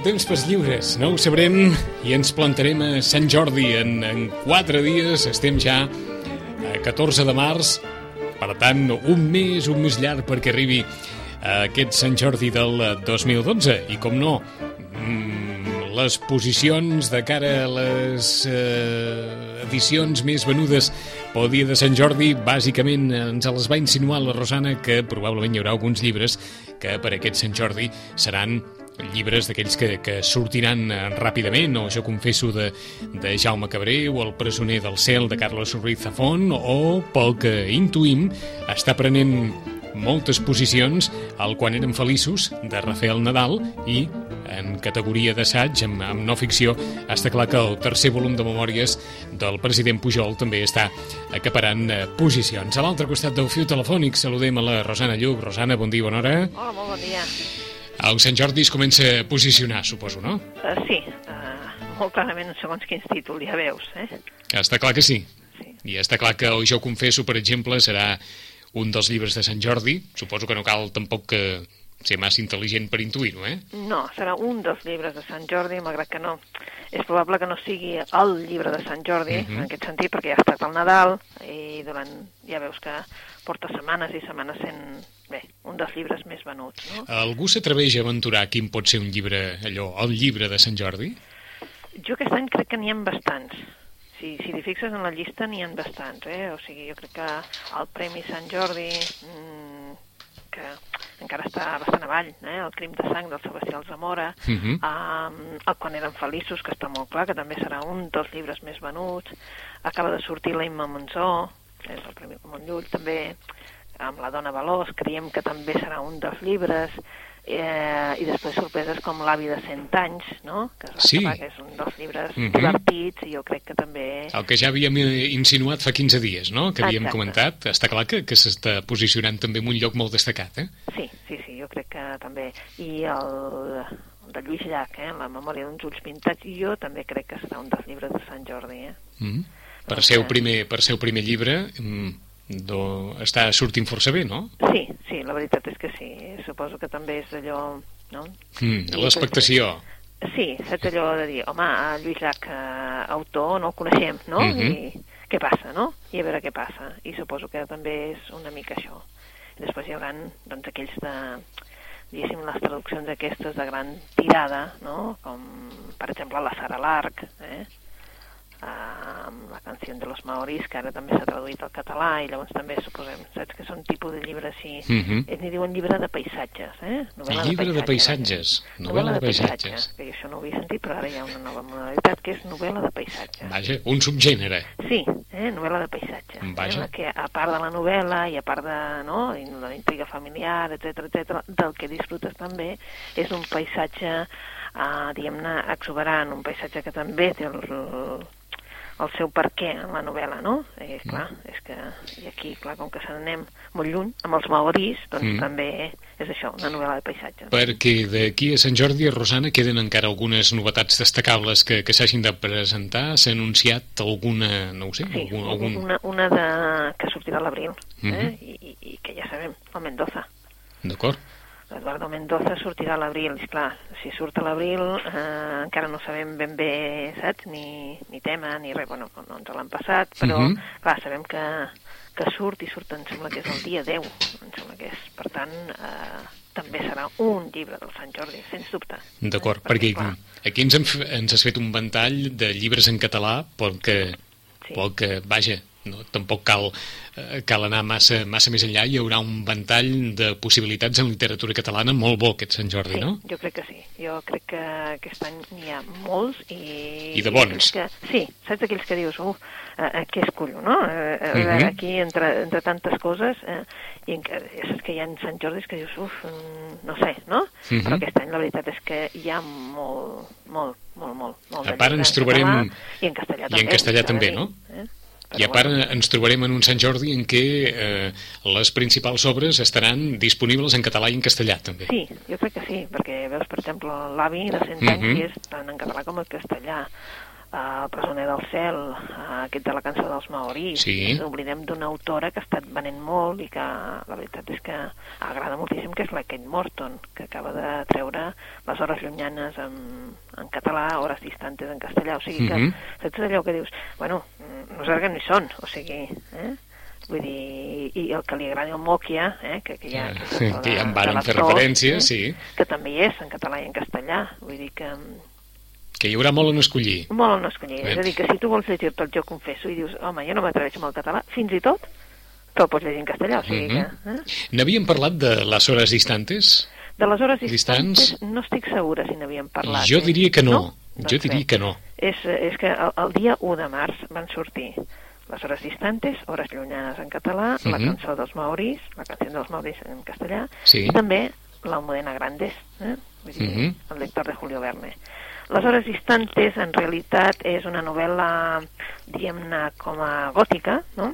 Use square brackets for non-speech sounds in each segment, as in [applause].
El temps pels lliures, no ho sabrem i ens plantarem a Sant Jordi en, en quatre dies. Estem ja a 14 de març, per tant, un mes, un mes llarg perquè arribi aquest Sant Jordi del 2012. I com no, mm, les posicions de cara a les eh, edicions més venudes pel dia de Sant Jordi, bàsicament ens les va insinuar la Rosana que probablement hi haurà alguns llibres que per aquest Sant Jordi seran llibres d'aquells que, que sortiran eh, ràpidament, o jo confesso de, de Jaume Cabré, o El presoner del cel de Carlos Ruiz Zafón, o pel que intuïm està prenent moltes posicions al Quan érem feliços, de Rafael Nadal, i en categoria d'assaig, amb, amb no ficció, està clar que el tercer volum de memòries del president Pujol també està acaparant eh, posicions. A l'altre costat del fiu telefònic saludem a la Rosana Lluc. Rosana, bon dia, bona hora. Hola, molt bon dia. El Sant Jordi es comença a posicionar, suposo, no? Uh, sí, uh, molt clarament segons quins títols, ja veus, eh? Està clar que sí. Sí. I està clar que el Jo confesso, per exemple, serà un dels llibres de Sant Jordi. Suposo que no cal tampoc que ser massa intel·ligent per intuir-ho, eh? No, serà un dels llibres de Sant Jordi, malgrat que no. És probable que no sigui el llibre de Sant Jordi, uh Mhm. -huh. en aquest sentit, perquè ja ha estat el Nadal i durant, ja veus que porta setmanes i setmanes sent, bé, un dels llibres més venuts, no? Algú s'atreveix a aventurar quin pot ser un llibre, allò, el llibre de Sant Jordi? Jo aquest any crec que n'hi ha bastants. Si, si t'hi fixes en la llista n'hi ha bastants, eh? O sigui, jo crec que el Premi Sant Jordi, mmm, que encara està bastant avall, eh? El crim de sang del Sebastià Alzamora, Uh -huh. um, el Quan eren feliços, que està molt clar, que també serà un dels llibres més venuts. Acaba de sortir la Imma Monzó, és el Premi Montllull, també amb la dona Veloç, creiem que també serà un dels llibres, eh, i després sorpreses com L'avi de 100 anys, no? que, es va Sí. que és un dels llibres Mhm. divertits, i jo crec que també... El que ja havíem eh, insinuat fa 15 dies, no?, que havíem Exacte. comentat. Està clar que, que s'està posicionant també en un lloc molt destacat, eh? Sí, sí, sí, jo crec que també. I el, de Lluís Llach, eh, La memòria d'uns ulls pintats, i jo també crec que serà un dels llibres de Sant Jordi. Eh? Mm. Per, ser el primer, per ser el primer llibre, mm, do, està sortint força bé, no? Sí, sí, la veritat és que sí. Suposo que també és allò... No? Mm, L'expectació. Sí, saps allò de dir, home, a Lluís Llach, eh, autor, no el coneixem, no? Mhm. I què passa, no? I a veure què passa. I suposo que també és una mica això. I després hi haurà, doncs, aquells de, diguéssim, les traduccions aquestes de gran tirada, no? Com, per exemple, la Sara Larc, eh? amb la canció de los maoris, que ara també s'ha traduït al català, i llavors també suposem, saps que són tipus de llibres així, Mhm. ells n'hi diuen llibre de paisatges, eh? Novel·la Llibre de paisatges. Novel·la de paisatges. que jo això no ho havia sentit, però ara hi ha una nova modalitat que és novel·la de paisatges. Vaja, un subgènere. Sí, eh? novel·la de paisatges. Vaja. Eh? la Que a part de la novel·la i a part de no? I la intriga familiar, etc etc, del que disfrutes també és un paisatge, eh, diguem-ne, exuberant, un paisatge que també té el, el, el seu per què en la novel·la, no? I clar, és que i aquí, clar, com que se n'anem molt lluny, amb els maoris, doncs Mm. també és això, una novel·la de paisatges. Perquè d'aquí a Sant Jordi, Rosana, queden encara algunes novetats destacables que, que s'hagin de presentar. S'ha anunciat alguna, no ho sé, Sí, algun... algun... una, una de, que sortirà a l'abril, eh? Mhm. I, i, i que ja sabem, el Mendoza. D'acord. L'Eduardo Mendoza sortirà a l'abril, i clar, si surt a l'abril eh, encara no sabem ben bé, saps, ni, ni tema, ni res, bueno, no ens l'han passat, però, Mhm. clar, sabem que, que surt i surt, em sembla que és el dia 10, em sembla que és, per tant, eh, també serà un llibre del Sant Jordi, sens dubte. D'acord, Eh, perquè clar, aquí ens, hem, ens has fet un ventall de llibres en català pel que, Sí. pel que vaja, no, tampoc cal, eh, cal anar massa, massa més enllà, hi haurà un ventall de possibilitats en literatura catalana molt bo aquest Sant Jordi, sí, no? jo crec que sí. Jo crec que aquest any n'hi ha molts i... I de bons. Que, sí, saps aquells que dius, uf, eh, què escollo, no? Eh, uh Mhm. -huh. Aquí, entre, entre tantes coses, eh, i en, és que hi ha Sant Jordis que dius, uf, mm, no sé, no? Mhm. Però aquest any la veritat és que hi ha molt, molt, molt, molt, molt A part ens en trobarem- català I en castellà i en també. castellà també, no? Eh? I a Però part bueno. ens trobarem en un Sant Jordi en què eh, les principals obres estaran disponibles en català i en castellà, també. Sí, jo crec que sí, perquè veus, per exemple, l'avi de 100 Mhm. anys i és tant en català com en castellà. El presoner del cel, aquest de la cançó dels maoris. Sí. Ens oblidem d'una autora que ha estat venent molt i que la veritat és que agrada moltíssim, que és la Kate Morton, que acaba de treure les hores llunyanes en, en català, hores distantes en castellà. O sigui que, Mhm. saps allò que dius, bueno, mm, no sé que no hi són, o sigui, eh? Vull dir, i el que li agradi el Mòquia, eh? que, que hi ha... Eh, és això que ja en de fer l'actor, referència, sí. Que també hi és en català i en castellà. Vull dir que mm, Que hi haurà molt on escollir. molt on escollir. Bé. És a dir, que si tu vols llegir-te el Jo confesso i dius, home, jo no m'atreveixo amb el català, fins i tot te'l pots llegir en castellà. O sigui Mhm. que, eh? N'havíem parlat de les hores distantes? De les hores Distants? distantes no estic segura si n'havíem parlat. jo eh? diria que no. no? Jo Doncs diria bé. que no. És, és que el, el dia 1 de març van sortir les hores distantes, hores llunyanes en català, la Mhm. cançó dels maoris, la canció dels maoris en castellà, Sí. i també l'Almudena Grandes, eh? Vull dir, Mhm. el lector de Julio Verne. Les hores distantes, en realitat, és una novel·la, diguem-ne, com a gòtica, no?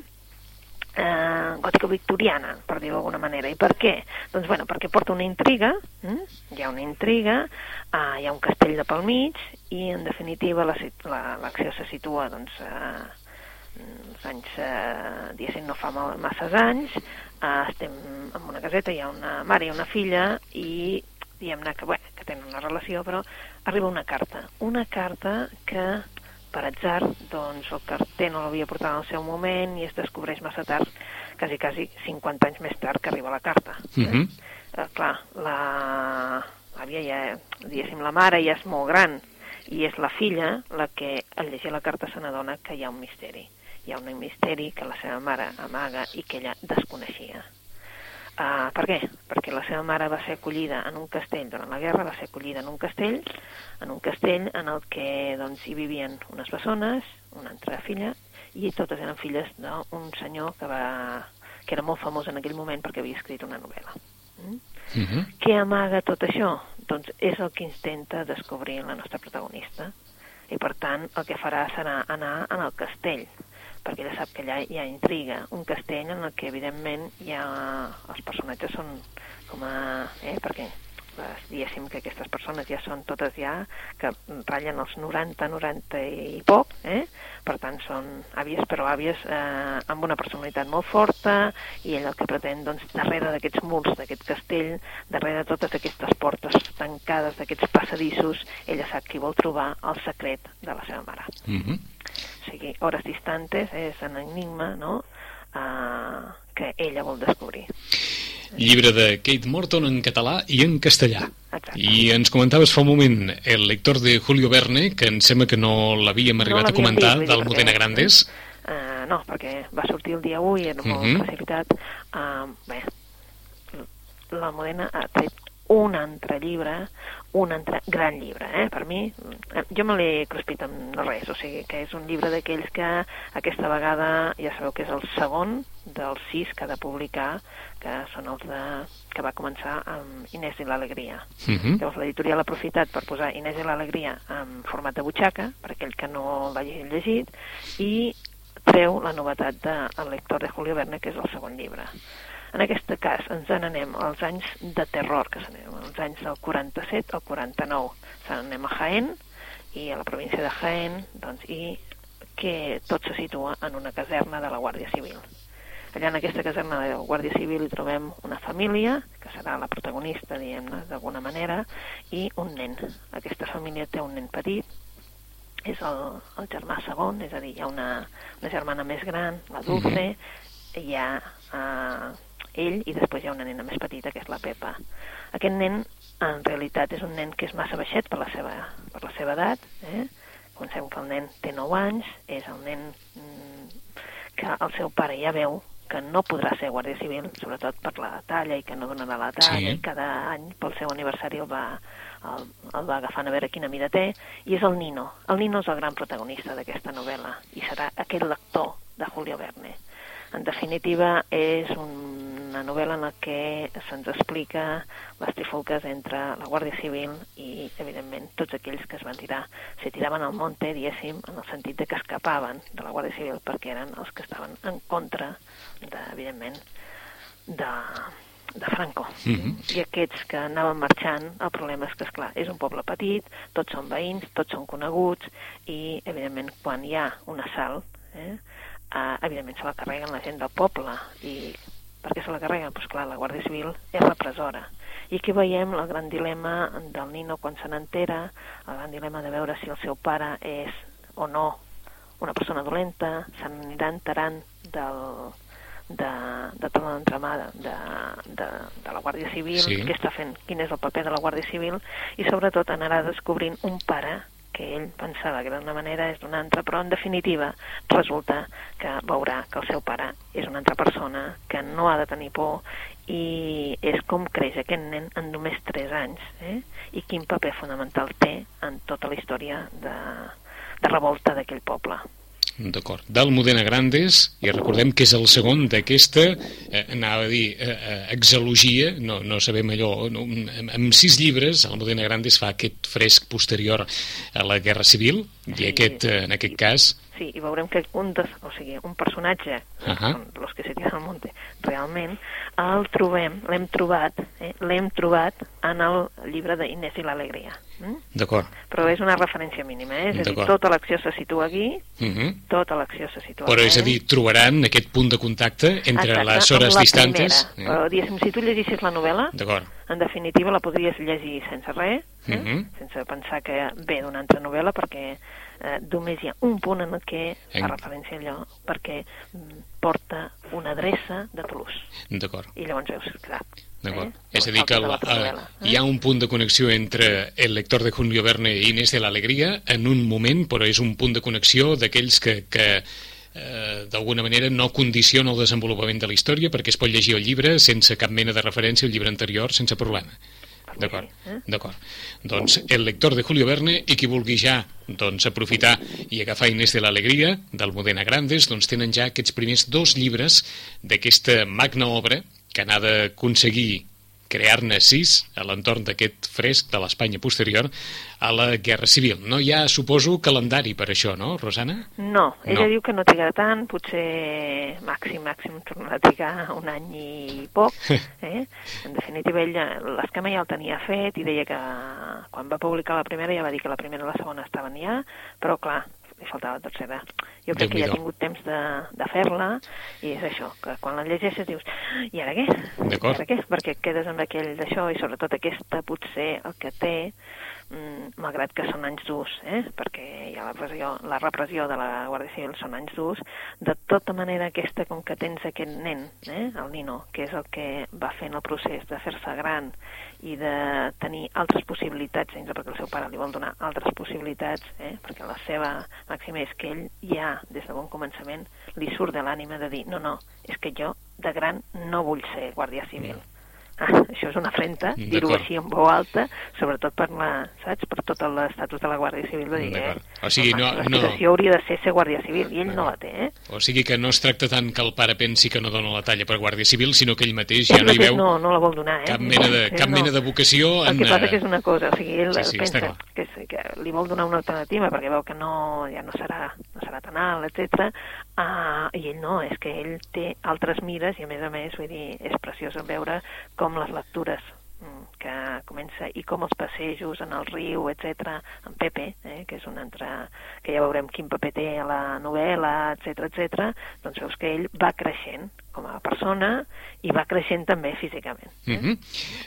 eh, gòtica victoriana, per dir-ho d'alguna manera. I per què? Doncs, bueno, perquè porta una intriga, eh? hi ha una intriga, eh, hi ha un castell de pel mig, i, en definitiva, l'acció la, l'acció se situa, doncs, eh, els anys, eh, diguéssim, no fa masses anys, eh, estem en una caseta, hi ha una mare i una filla, i diguem-ne que, bé, que tenen una relació, però arriba una carta. Una carta que per atzar, doncs el carter no l'havia portat en el seu moment i es descobreix massa tard, quasi, quasi 50 anys més tard que arriba la carta. Mhm. eh, clar, la l'àvia ja, diguéssim, la mare ja és molt gran i és la filla la que al llegir la carta se n'adona que hi ha un misteri. Hi ha un misteri que la seva mare amaga i que ella desconeixia. Uh, per què? Perquè la seva mare va ser acollida en un castell durant la guerra, va ser acollida en un castell, en un castell en el que doncs, hi vivien unes bessones, una altra filla, i totes eren filles d'un senyor que, va, que era molt famós en aquell moment perquè havia escrit una novel·la. Mm? Mhm. Què amaga tot això? Doncs és el que intenta descobrir la nostra protagonista. I per tant, el que farà serà anar en el castell, perquè ella sap que allà hi ha intriga. Un castell en el que, evidentment, hi ha... els personatges són com a... Eh, perquè les, diguéssim que aquestes persones ja són totes ja que ratllen els 90, 90 i poc, eh? per tant són àvies però àvies eh, amb una personalitat molt forta i ell el que pretén doncs darrere d'aquests murs d'aquest castell, darrere de totes aquestes portes tancades, d'aquests passadissos ella sap qui vol trobar el secret de la seva mare. Mhm. O sigui, hores distantes és un enigma no? uh, que ella vol descobrir. Llibre de Kate Morton en català i en castellà. Exacte. I ens comentaves fa un moment el lector de Julio Verne, que em sembla que no l'havíem arribat a l'havíem comentar, dit, dir, del Modena Grandes. Uh, no, perquè va sortir el dia 1 i era molt Mhm. precipitat. Uh, bé, la Modena ha tret un altre llibre, un altre gran llibre, eh? Per mi, eh, jo me l'he cruspit amb no res, o sigui que és un llibre d'aquells que aquesta vegada, ja sabeu que és el segon dels sis que ha de publicar, que són els de, que va començar amb Inés i l'Alegria. Mhm. Llavors l'editorial ha aprofitat per posar Inés i l'Alegria en format de butxaca, per aquell que no l'hagi llegit, i treu la novetat de El lector de Julio Verne, que és el segon llibre. En aquest cas ens n'anem als anys de terror, que s'anem, als anys del 47 al 49. Se n'anem a Jaén, i a la província de Jaén, doncs, i que tot se situa en una caserna de la Guàrdia Civil. Allà en aquesta caserna de la Guàrdia Civil hi trobem una família, que serà la protagonista, diguem-ne, d'alguna manera, i un nen. Aquesta família té un nen petit, és el, el germà segon, és a dir, hi ha una, una germana més gran, la Dulce, hi ha eh, ell i després hi ha una nena més petita, que és la Pepa. Aquest nen, en realitat, és un nen que és massa baixet per la seva, per la seva edat, eh? Pensem que el nen té 9 anys, és el nen mm, que el seu pare ja veu que no podrà ser guàrdia civil, sobretot per la talla i que no donarà la talla, Sí. i cada any pel seu aniversari el va, el, el va agafant a veure quina mida té, i és el Nino. El Nino és el gran protagonista d'aquesta novel·la, i serà aquest lector de Julio Verne. En definitiva, és una novel·la en la que se'ns explica les trifulques entre la Guàrdia Civil i, evidentment, tots aquells que es van tirar, se tiraven al monte, diguéssim, en el sentit de que escapaven de la Guàrdia Civil perquè eren els que estaven en contra, de, evidentment, de, de Franco. Mhm. I aquests que anaven marxant, el problema és que, esclar, és un poble petit, tots són veïns, tots són coneguts, i, evidentment, quan hi ha un assalt, eh, eh, evidentment se la carreguen la gent del poble, i per què se la carreguen? Doncs clar, la Guàrdia Civil és repressora. I aquí veiem el gran dilema del Nino quan se n'entera, el gran dilema de veure si el seu pare és o no una persona dolenta, se n'anirà enterant del, de, de tota l'entramada de, de, de la Guàrdia Civil, Sí. què està fent, quin és el paper de la Guàrdia Civil, i sobretot anarà descobrint un pare que ell pensava que d'una manera és d'una altra, però en definitiva resulta que veurà que el seu pare és una altra persona, que no ha de tenir por, i és com creix aquest nen en només 3 anys, eh? i quin paper fonamental té en tota la història de, de revolta d'aquell poble. D'acord. D'Almudena Grandes, i recordem que és el segon d'aquesta, eh, anava a dir, eh, eh, exalogia, no, no sabem allò, no, amb, amb sis llibres, Almudena Grandes fa aquest fresc posterior a la Guerra Civil, i aquest, eh, en aquest cas, Sí, i veurem que un, de, o sigui, un personatge, uh. -huh. los que se tiran al monte, realment, el trobem, l'hem trobat, eh, l'hem trobat en el llibre d'Inés i l'Alegria. Mm? d'acord. Però és una referència mínima, eh? és a dir, tota l'acció se situa aquí, Uh -huh. tota l'acció se situa Però és a dir, trobaran aquest punt de contacte entre Exacte, les hores la distantes. Primera. Però, diguéssim, si tu llegissis la novel·la, en definitiva la podries llegir sense res, eh? Mhm. sense pensar que ve d'una altra novel·la, perquè eh, només hi ha un punt en que En- fa referència a allò, perquè mm, porta una adreça de Toulouse. D'acord. I llavors veus, clar... D'acord. Eh? És a dir, que la, eh, eh? hi ha un punt de connexió entre el lector de Julio Verne i Inés de l'Alegria en un moment, però és un punt de connexió d'aquells que, que eh, d'alguna manera no condiciona el desenvolupament de la història perquè es pot llegir el llibre sense cap mena de referència al llibre anterior sense problema. D'acord, eh? d'acord. Doncs el lector de Julio Verne i qui vulgui ja doncs, aprofitar i agafar Inés de l'Alegria d'Almudena Grandes, doncs tenen ja aquests primers dos llibres d'aquesta magna obra que n'ha d'aconseguir crear-ne sis a l'entorn d'aquest fresc de l'Espanya posterior a la Guerra Civil. No hi ha, suposo, calendari per això, no, Rosana? No, ella No. diu que no trigarà tant, potser màxim, màxim tornarà a trigar un any i poc. [laughs] Eh? En definitiva, ella l'esquema ja el tenia fet i deia que quan va publicar la primera ja va dir que la primera i la segona estaven ja, però clar, li faltava la tercera. Jo crec que ja ha Déu-n'hi-do. tingut temps de, de fer-la i és això, que quan la llegeixes dius i ara què? I ara què? Perquè quedes amb aquell d'això i sobretot aquesta potser el que té malgrat que són anys durs, eh? perquè hi ha la repressió, la repressió de la Guàrdia Civil són anys durs, de tota manera aquesta, com que tens aquest nen, eh? el Nino, que és el que va fent el procés de fer-se gran i de tenir altres possibilitats, dins perquè el seu pare li vol donar altres possibilitats, eh? perquè la seva màxima és que ell ja, des de bon començament, li surt de l'ànima de dir no, no, és que jo de gran no vull ser guàrdia civil. Ah, [laughs] això és una afrenta, dir-ho D'acord. així en veu alta, sobretot per la, saps, per tot l'estatus de la Guàrdia Civil de dir, eh. O sigui, home, no- l'aspiració hauria de ser ser Guàrdia Civil, i ell no la té, eh? O sigui que no es tracta tant que el pare pensi que no dona la talla per Guàrdia Civil, sinó que ell mateix ja Ell no hi [laughs] veu no, no la vol donar, eh? cap mena de, cap no. mena de vocació El en... que passa eh, que és una cosa, o sigui, ell Sí, sí, pensa clar. que, que li vol donar una alternativa perquè veu que no, ja no serà, no serà tan alt, etc. Uh, I ell no, és que ell té altres mires i a més a més, vull dir, és preciós veure com les lectures que comença i com els passejos en el riu, etc en Pepe, eh, que és un altre que ja veurem quin paper té a la novel·la, etc etc. doncs veus que ell va creixent com a persona i va creixent també físicament. Uh -huh.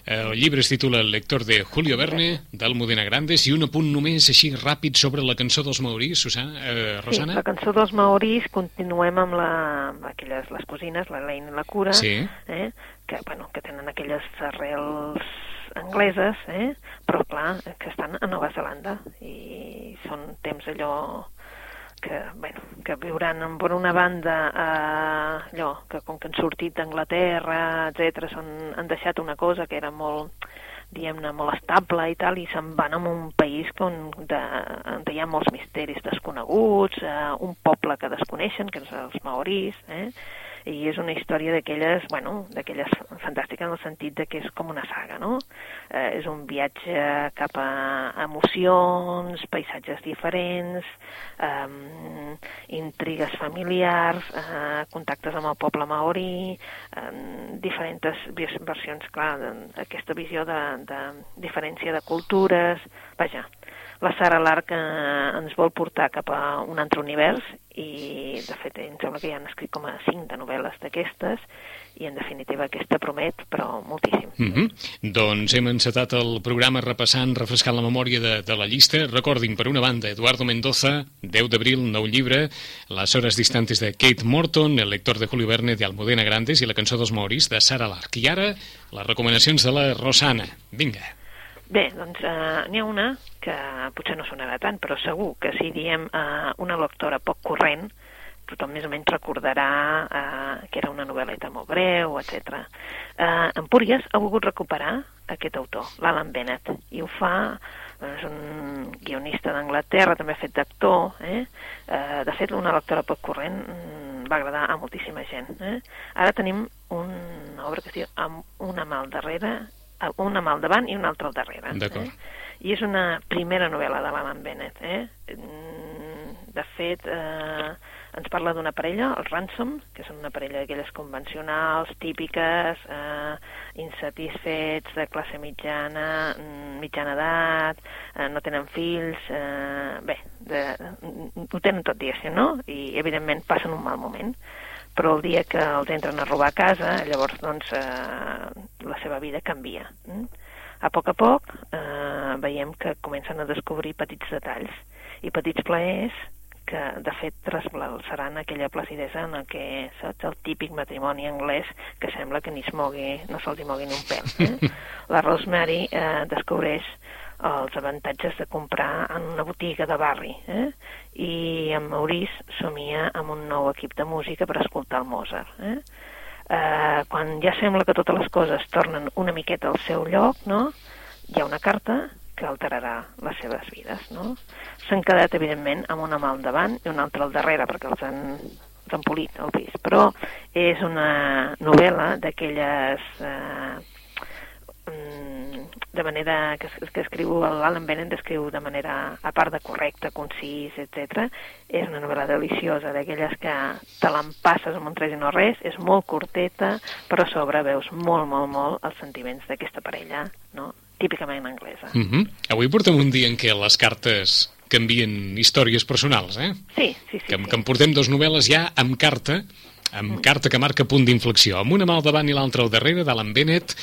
El llibre es titula El lector de Julio Verne, d'Almudena Grandes, i un apunt només així ràpid sobre la cançó dels Maurís, Susana, eh, Rosana? Sí, la cançó dels Maoris, continuem amb, la, amb aquelles, les cosines, la Lane i la Cura, Sí. eh, que, bueno, que tenen aquelles arrels angleses, eh, però clar, que estan a Nova Zelanda i són temps allò que, bueno, que viuran per una banda eh, allò, que com que han sortit d'Anglaterra, etc són, han deixat una cosa que era molt diguem-ne, molt estable i tal, i se'n van a un país on, de, on hi ha molts misteris desconeguts, eh, un poble que desconeixen, que és els maoris, eh? I és una història d'aquelles, bueno, d'aquelles fantàstiques en el sentit de que és com una saga, no? Eh, és un viatge cap a emocions, paisatges diferents, eh, intrigues familiars, eh, contactes amb el poble maori, eh, diferents versions, clar, aquesta visió de, de diferència de cultures, vaja, la Sara Lark eh, ens vol portar cap a un altre univers i, de fet, em sembla que ja han escrit com a cinc de novel·les d'aquestes i, en definitiva, aquesta promet, però moltíssim. Mm -hmm. Doncs hem encetat el programa repassant, refrescant la memòria de, de la llista. Recordin, per una banda, Eduardo Mendoza, 10 d'abril, nou llibre, Les hores distantes de Kate Morton, El lector de Julio Verne de Almudena Grandes i La cançó dels Moris de Sara Lark. I ara, les recomanacions de la Rosana. Vinga. Bé, doncs uh, n'hi ha una que potser no sonarà tant, però segur que si diem uh, una lectora poc corrent, tothom més o menys recordarà uh, que era una novel·leta molt breu, etc. Uh, Empúries ha volgut recuperar aquest autor, l'Alan Bennett, i ho fa és un guionista d'Anglaterra, també ha fet d'actor, eh? Uh, de fet, una lectora poc corrent mm, va agradar a moltíssima gent. Eh? Ara tenim una obra que es diu Amb una mà darrere, una mà al davant i una altra al darrere. D'acord. Eh? i és una primera novel·la de l'Alan Bennett. Eh? Mm, de fet, eh, ens parla d'una parella, els Ransom, que són una parella d'aquelles convencionals, típiques, eh, insatisfets, de classe mitjana, mm, mitjana edat, eh, no tenen fills, eh, bé, de, ho tenen tot, diguéssim, no? I, evidentment, passen un mal moment però el dia que els entren a robar a casa, llavors, doncs, eh, la seva vida canvia. Mm? a poc a poc eh, veiem que comencen a descobrir petits detalls i petits plaers que de fet trasbalsaran aquella placidesa en el que, saps, el típic matrimoni anglès que sembla que ni es mogui, no se'ls mogui ni un pèl. Eh? [laughs] La Rosemary eh, descobreix els avantatges de comprar en una botiga de barri eh? i en Maurice somia amb un nou equip de música per escoltar el Mozart. Eh? eh, quan ja sembla que totes les coses tornen una miqueta al seu lloc, no? hi ha una carta que alterarà les seves vides. No? S'han quedat, evidentment, amb una mà al davant i una altra al darrere, perquè els han, els han polit el pis. Però és una novel·la d'aquelles eh, de manera que, que escriu l'Alan Bennett escriu de manera, a part de correcta, concís, etc. És una novel·la deliciosa, d'aquelles que te l'empasses amb un tres i no res, és molt curteta, però a sobre veus molt, molt, molt els sentiments d'aquesta parella, no? típicament anglesa. Mm -hmm. Avui portem un dia en què les cartes canvien històries personals, eh? Sí, sí, sí. Que, sí. que en portem dos novel·les ja amb carta amb carta que marca punt d'inflexió, amb una mà al davant i l'altra al darrere, d'Alan Bennett,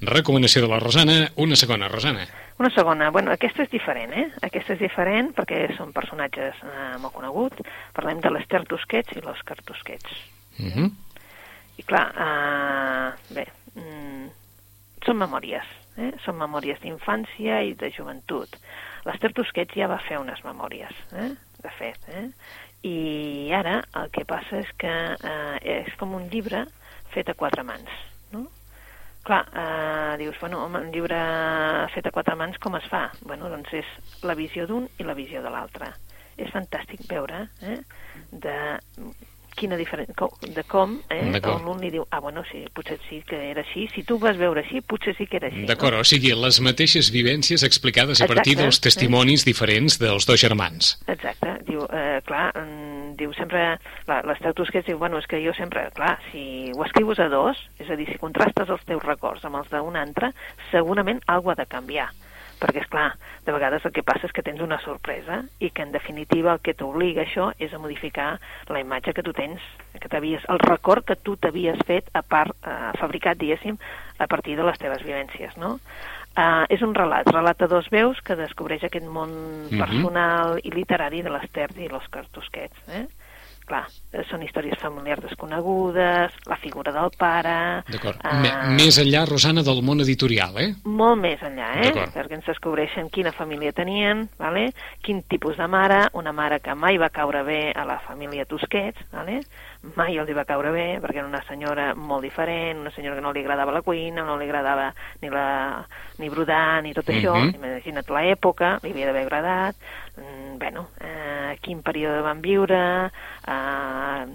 recomanació de la Rosana, una segona, Rosana. Una segona, bueno, aquesta és diferent, eh? Aquesta és diferent perquè són personatges eh, molt coneguts. Parlem de l'Ester Tusquets i l'Òscar Tusquets. Mm -hmm. I clar, eh, bé, mm, són memòries, eh? Són memòries d'infància i de joventut. L'Ester Tusquets ja va fer unes memòries, eh? De fet, eh? I ara el que passa és que eh, és com un llibre fet a quatre mans, no? Clar, eh, dius, bueno, home, un llibre fet a quatre mans com es fa? Bueno, doncs és la visió d'un i la visió de l'altre. És fantàstic veure eh, de quina diferència, de com, eh, com un li diu, ah, bueno, sí, potser sí que era així, si tu vas veure així, potser sí que era així. D'acord, no? o sigui, les mateixes vivències explicades a partir Exacte, dels testimonis eh? diferents dels dos germans. Exacte, diu, eh, clar, mm, diu sempre, l'Esteu Tusquets diu, bueno, és que jo sempre, clar, si ho escrius a dos, és a dir, si contrastes els teus records amb els d'un altre, segurament alguna ha de canviar perquè, és clar, de vegades el que passa és que tens una sorpresa i que, en definitiva, el que t'obliga això és a modificar la imatge que tu tens, que t'havies, el record que tu t'havies fet a part, eh, fabricat, diguéssim, a partir de les teves vivències, no? Uh, és un relat, relat a dos veus que descobreix aquest món Mhm. personal i literari de l'Ester i l'Òscar Tusquets, eh? clar, són històries familiars desconegudes, la figura del pare... D'acord. Me- Més enllà, Rosana, del món editorial, eh? molt més enllà, eh? Perquè ens descobreixen quina família tenien, vale? quin tipus de mare, una mare que mai va caure bé a la família Tusquets, vale? Mai els hi va caure bé, perquè era una senyora molt diferent, una senyora que no li agradava la cuina, no li agradava ni, la, ni brodar, ni tot això, Mhm. imagina't l'època, li havia d'haver agradat, mm, bueno, eh, quin període van viure, eh,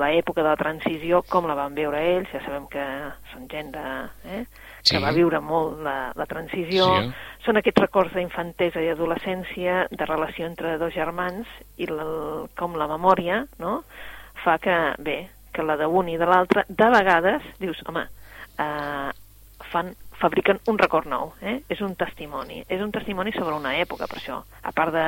l'època de la transició, com la van viure ells, ja sabem que són gent de, eh, que Sí. va viure molt la, la transició, Sí. són aquests records d'infantesa i adolescència, de relació entre dos germans, i la, com la memòria, no?, fa que, bé, que la d'un i de l'altre, de vegades, dius, home, eh, fan, fabriquen un record nou, eh? és un testimoni, és un testimoni sobre una època, per això, a part de,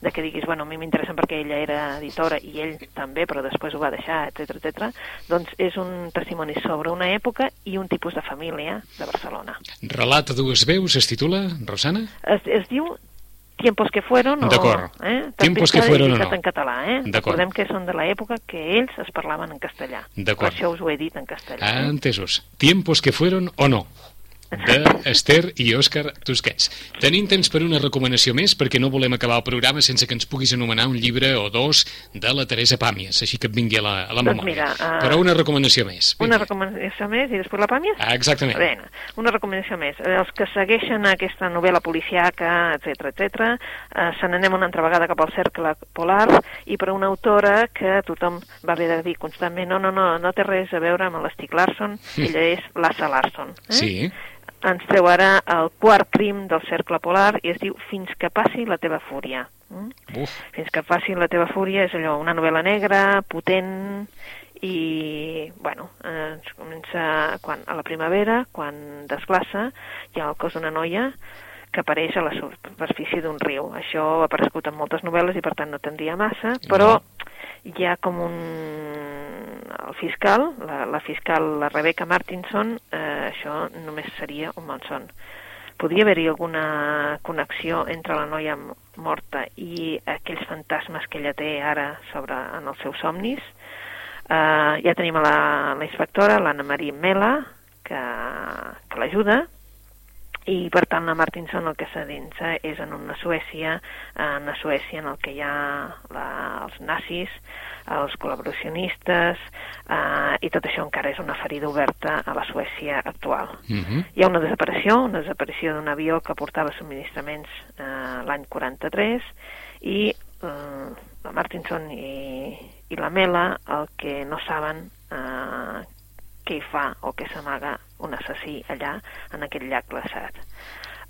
de que diguis, bueno, a mi m'interessen perquè ella era editora i ell també, però després ho va deixar, etc etc. doncs és un testimoni sobre una època i un tipus de família de Barcelona. Relat a dues veus es titula, Rosana? Es, es diu Tiempos que fueron o... D'acord. Eh? Tiempos que fueron o no. en català, eh? Recordem que són de l'època que ells es parlaven en castellà. D'acord. Per això us ho he dit en castellà. Ah, eh? entesos. Tiempos que fueron o no de Esther i Òscar Tusquets. Tenim temps per una recomanació més perquè no volem acabar el programa sense que ens puguis anomenar un llibre o dos de la Teresa Pàmies, així que et vingui a la, a la Doncs memòria. mira, ah, Però una recomanació més. Una Vinga. recomanació més i després la Pàmies? Ah, exactament. Bé, una recomanació més. Els que segueixen aquesta novel·la policiaca, etc etc, eh, se n'anem una altra vegada cap al cercle polar i per una autora que tothom va haver de dir constantment no, no, no, no té res a veure amb l'Stig Larsson, ella és l'Assa Larsson. Eh? Sí, Ens treu ara el quart crim del cercle polar i es diu Fins que passi la teva fúria. Mm? Fins que passi la teva fúria és allò, una novel·la negra, potent i, bueno, eh, ens comença quan, a la primavera, quan desglaça, hi ha el cos d'una noia que apareix a la superfície d'un riu. Això ha aparegut en moltes novel·les i per tant no tendria massa, però hi ha com un... el fiscal, la, la fiscal, la Rebecca Martinson, eh, això només seria un malson podria haver-hi alguna connexió entre la noia morta i aquells fantasmes que ella té ara sobre en els seus somnis. Uh, ja tenim la, la inspectora, l'Anna Maria Mela, que, que l'ajuda, i per tant la Martinson el que s'adinsa és en una Suècia, en una Suècia en el que hi ha la, els nazis, els col·laboracionistes, eh, i tot això encara és una ferida oberta a la Suècia actual. uh -huh. Hi ha una desaparició, una desaparició d'un avió que portava subministraments eh, l'any 43 i eh, la Martinson i, i la Mela el que no saben eh, què hi fa o què s'amaga un assassí allà en aquest llac glaçat.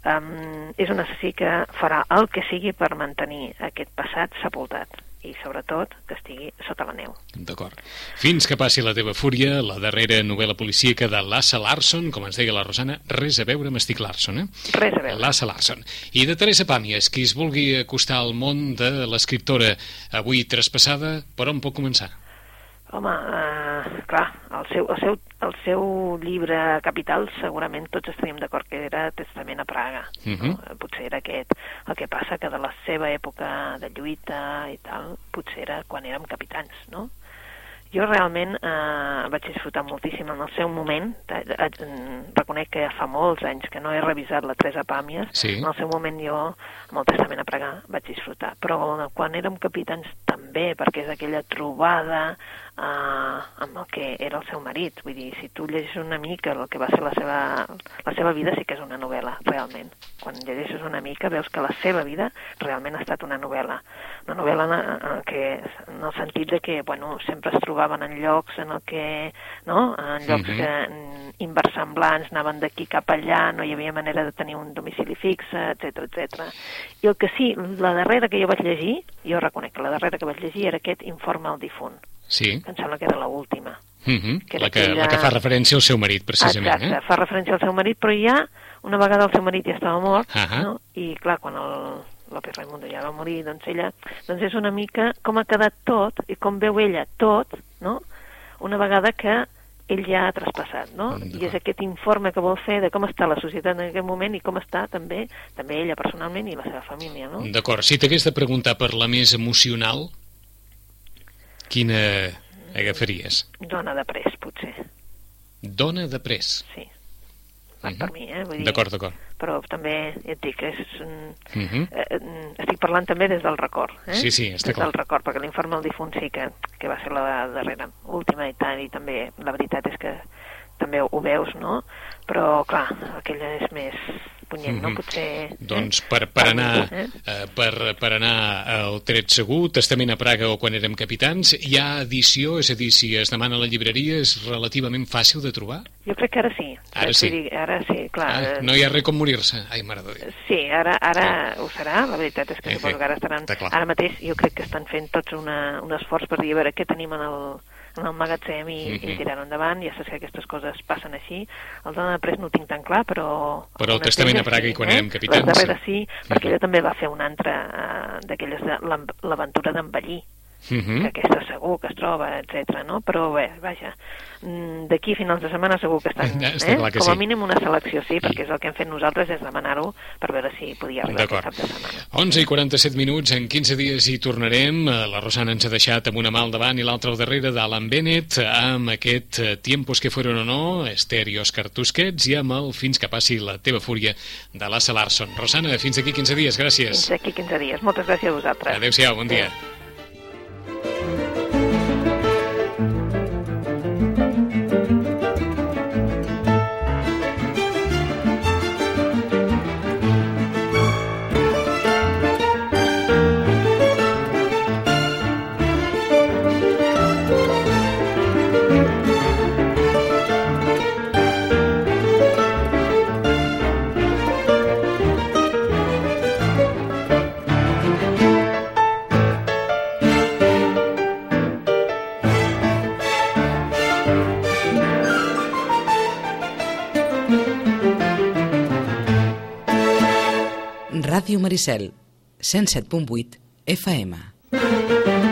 Um, és un assassí que farà el que sigui per mantenir aquest passat sepultat i sobretot que estigui sota la neu. D'acord. Fins que passi la teva fúria, la darrera novel·la policíaca de Lassa Larson, com ens deia la Rosana, res a veure amb Estic Larson, eh? Res a veure. Lassa Larson. I de Teresa Pàmies, qui es vulgui acostar al món de l'escriptora avui traspassada, per on pot començar? Home, eh, clar, el seu, el, seu, el seu llibre capital segurament tots estaríem d'acord que era Testament a Praga. Mhm. no? Eh, Potser era aquest. El que passa que de la seva època de lluita i tal, potser era quan érem capitans, no? Jo realment eh, vaig disfrutar moltíssim en el seu moment. Eh, eh, reconec que fa molts anys que no he revisat la Teresa Pàmies. Sí. En el seu moment jo, amb el Testament a Pragar, vaig disfrutar. Però quan érem capitans també, perquè és aquella trobada eh, amb el que era el seu marit. Vull dir, si tu llegeixes una mica el que va ser la seva, la seva vida, sí que és una novel·la, realment. Quan llegeixes una mica veus que la seva vida realment ha estat una novel·la. Una novel·la en, en, que, en el sentit de que, bueno, sempre es trobaven en llocs en el que, no?, en llocs Mhm. que mm, inversemblants, anaven d'aquí cap allà, no hi havia manera de tenir un domicili fixe, etc etc. I el que sí, la darrera que jo vaig llegir, jo reconec que la darrera que vaig llegir era aquest informe al difunt, Sí. que em sembla que era l'última. Uh -huh. Que la, que, aquella- la que fa referència al seu marit, precisament. Exacte, Eh? fa referència al seu marit, però ja, una vegada el seu marit ja estava mort, Ahà. no? i clar, quan el López Raimundo ja va morir, doncs ella, doncs és una mica com ha quedat tot, i com veu ella tot, no? una vegada que ell ja ha traspassat, no? Mm, I és aquest informe que vol fer de com està la societat en aquest moment i com està també també ella personalment i la seva família, no? D'acord, si t'hagués de preguntar per la més emocional, Quina agafaries? Dona de pres, potser. Dona de pres. Sí. Va Mhm. per mi, eh? Vull dir, D'acord, d'acord. Però també, ja et dic, és... un- Mhm. eh, eh, estic parlant també des del record, eh? Sí, sí, està des clar. del record, perquè l'informe del difunt sí que, que va ser la darrera, última i tant, i també la veritat és que també ho veus, no? Però, clar, aquella és més punyent, no? Mhm. Potser... Doncs eh? per, per, anar, Eh? eh, per, per anar al tret segur, Testament a Praga o quan érem capitans, hi ha edició, és a dir, si es demana a la llibreria és relativament fàcil de trobar? Jo crec que ara sí. Ara sí. dir, ara sí, clar. Ah, eh, no hi ha res com morir-se. Ai, mare de Déu. Sí, ara, ara ho serà, la veritat és que Eh, suposo que ara estaran... Ara mateix jo crec que estan fent tots una, un esforç per dir a veure què tenim en el, en el magatzem i, Mhm. i tirar-ho endavant. Ja saps que aquestes coses passen així. El dona de pres no ho tinc tan clar, però... Però el Testament a Praga sí, i quan eh? érem capitans, Les darreres sí. sí, perquè ella també va fer una altra uh, d'aquelles de l'aventura d'envellir Mhm. que aquesta segur que es troba, etc. no? Però bé, vaja, mm, d'aquí a finals de setmana segur que estan, està eh? clar que com a sí. mínim una selecció sí, perquè és el que hem fet nosaltres, és demanar-ho per veure si podia arribar aquest cap de setmana. 11 i 47 minuts, en 15 dies hi tornarem. Eh, La Rosana ens ha deixat amb una mà al davant i l'altra al darrere d'Alan Bennett, amb aquest eh, Tiempos que fueron o no, Esther i Òscar Tusquets, i amb el Fins que passi la teva fúria de Lasse Larsson. Rosana, fins aquí 15 dies, gràcies. Fins aquí 15 dies. Moltes gràcies a vosaltres. Adéu-siau, bon dia. Ràdio Maricel, 107.8 FM.